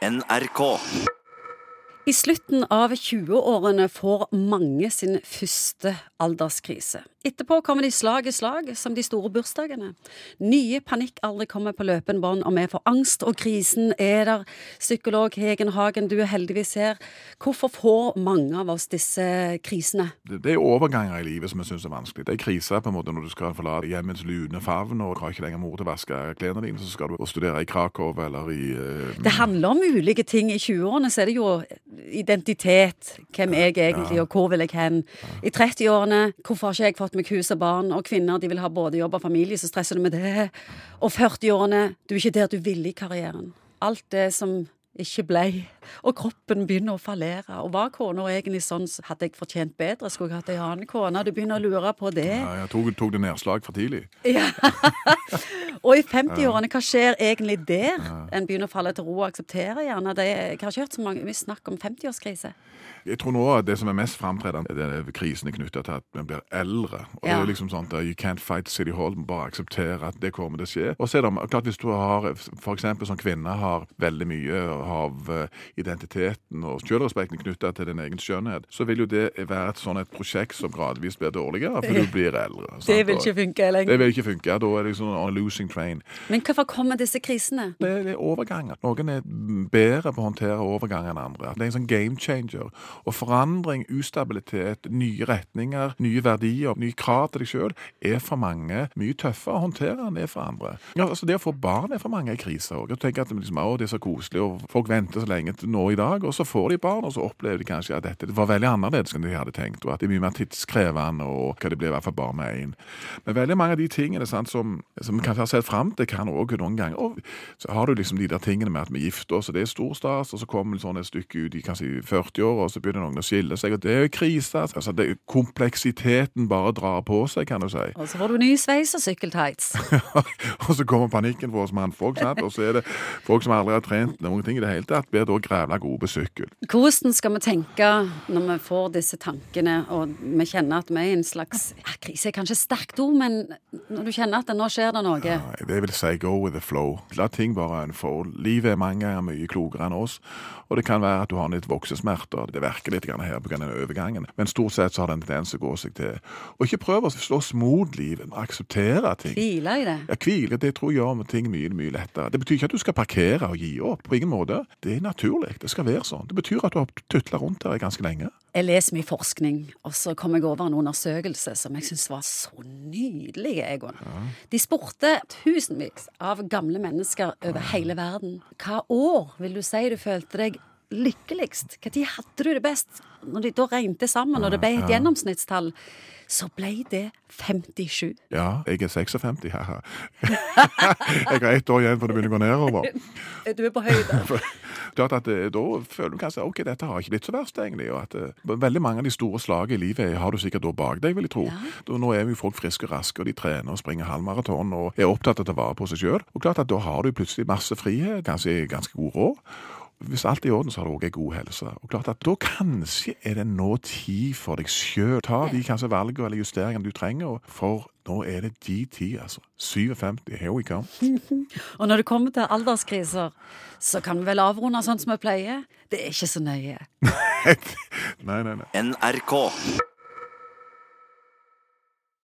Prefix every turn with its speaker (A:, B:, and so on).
A: NRK.
B: I slutten av 20-årene får mange sin første alderskrise. Etterpå kommer de slag i slag, som de store bursdagene. Nye panikkaldre kommer på løpende bånd, og vi får angst, og krisen er der. Psykolog Hegen Hagen, du er heldigvis her. Hvorfor får mange av oss disse krisene?
C: Det er overganger i livet som jeg syns er vanskelig. Det er kriser på en måte når du skal forlate hjemmets lune favn og har ikke lenger mor til å vaske klærne dine, så skal du studere i Krakow eller i uh...
B: Det handler om ulike ting. I 20-årene så er det jo identitet. Hvem jeg egentlig, og hvor vil jeg hen? I 30-årene hvorfor har ikke jeg fått meg hus og barn? Og kvinner de vil ha både jobb og familie, så stresser du med det. Og 40-årene du er ikke der du ville i karrieren. Alt det som ikke blei. Og kroppen begynner å fallere. Og var kona egentlig sånn, hadde jeg fortjent bedre? Skulle jeg hatt ei annen kone? Du begynner å lure på det.
C: ja, Jeg tok, tok det nedslag for tidlig.
B: Ja. og i 50-årene, hva skjer egentlig der? En begynner å falle til ro og akseptere gjerne det. Jeg har ikke hørt så mange mye snakk om 50-årskrise.
C: Jeg tror nå at det som er mest framtredende, er krisene knytta til at vi blir eldre. Og det er liksom sånn at You can't fight City Hall, bare akseptere at det kommer til å skje. Og så er det klart hvis du har, eksempel som kvinne har veldig mye av eh, identiteten og selvrespekten knytta til din egen skjønnhet, så vil jo det være et sånn et prosjekt som gradvis blir dårligere, for du blir eldre. sant?
B: Det vil ikke funke lenger.
C: Det vil ikke funke. Da er det liksom on a losing train.
B: Men hvorfor kommer disse krisene?
C: Det er, det er overganger. Noen er bedre på å håndtere overganger enn andre. Det er en sånn game changer. Og forandring, ustabilitet, nye retninger, nye verdier, nye krav til deg sjøl er for mange mye tøffere å håndtere enn det er for andre. Ja, altså Det å få barn er for mange en krise òg. tenker at det, liksom, å, det er så koselig, og folk venter så lenge til nå i dag, og så får de barn, og så opplever de kanskje at dette var veldig annerledes enn de hadde tenkt, og at det er mye mer tidskrevende, og hva det blir i hvert fall bare med én. Men veldig mange av de tingene sant, som, som kanskje har sett fram til, kan òg noen ganger og Så har du liksom de der tingene med at vi gifter oss, og det er stor stas, og så kommer sånn et stykke ut i kanskje 40 år, og så begynner noen å skille seg, og det er jo krise. Altså, det, kompleksiteten bare drar på seg, kan du si.
B: Og så får du ny sveis og sykkeltights.
C: og så kommer panikken for oss mannfolk, sant? og så er det folk som aldri har trent noen ting i det hele tatt, blir da grævla gode på sykkel.
B: Hvordan skal vi tenke når vi får disse tankene, og vi kjenner at vi er i en slags ja, Krise er kanskje sterkt ord, men når du kjenner at nå skjer det noe
C: ja, Det vil si go with the flow. La ting bare unfold. Livet er mange ganger mye klokere enn oss, og det kan være at du har litt voksesmerter. Det verker litt grann her på grunn av den overgangen, men stort sett så har det en tendens til å gå seg til. Og ikke prøv å slåss mot livet, akseptere ting.
B: Hvile i det.
C: Ja, Hvile det tror jeg gjør ting mye mye lettere. Det betyr ikke at du skal parkere og gi opp. På ingen måte. Det er naturlig. Det skal være sånn. Det betyr at du har tutla rundt her ganske lenge.
B: Jeg leser mye forskning, og så kom jeg over en undersøkelse som jeg syntes var så nydelig, Egon. De spurte tusenvis av gamle mennesker over hele verden. Hva år vil du si du følte deg lykkeligst? Når hadde du det best? Når de da regnet sammen, og det ble et gjennomsnittstall, så ble det 57.
C: Ja, jeg er 56, haha. jeg har ett år igjen før det begynner å gå nedover.
B: Du er på høyde.
C: Klart at eh, Da føler du kanskje ok, dette har ikke blitt så verst, egentlig. og at uh, Veldig mange av de store slagene i livet har du sikkert da bak deg, vil jeg tro. Da, nå er jo folk friske og raske, og de trener og springer halvmaraton og er opptatt av å ta vare på seg sjøl. Da har du plutselig masse frihet, kanskje ganske god råd. Hvis alt er i orden, så har du òg ei god helse. Og klart at Da kanskje er det nå tid for deg sjøl. Ta de kanskje valgene eller justeringene du trenger, for nå er det de tid, altså. 57, here we come.
B: Og når det kommer til alderskriser, så kan vi vel avrunde sånn som vi pleier. Det er ikke så nøye.
C: nei, nei, nei.
A: NRK.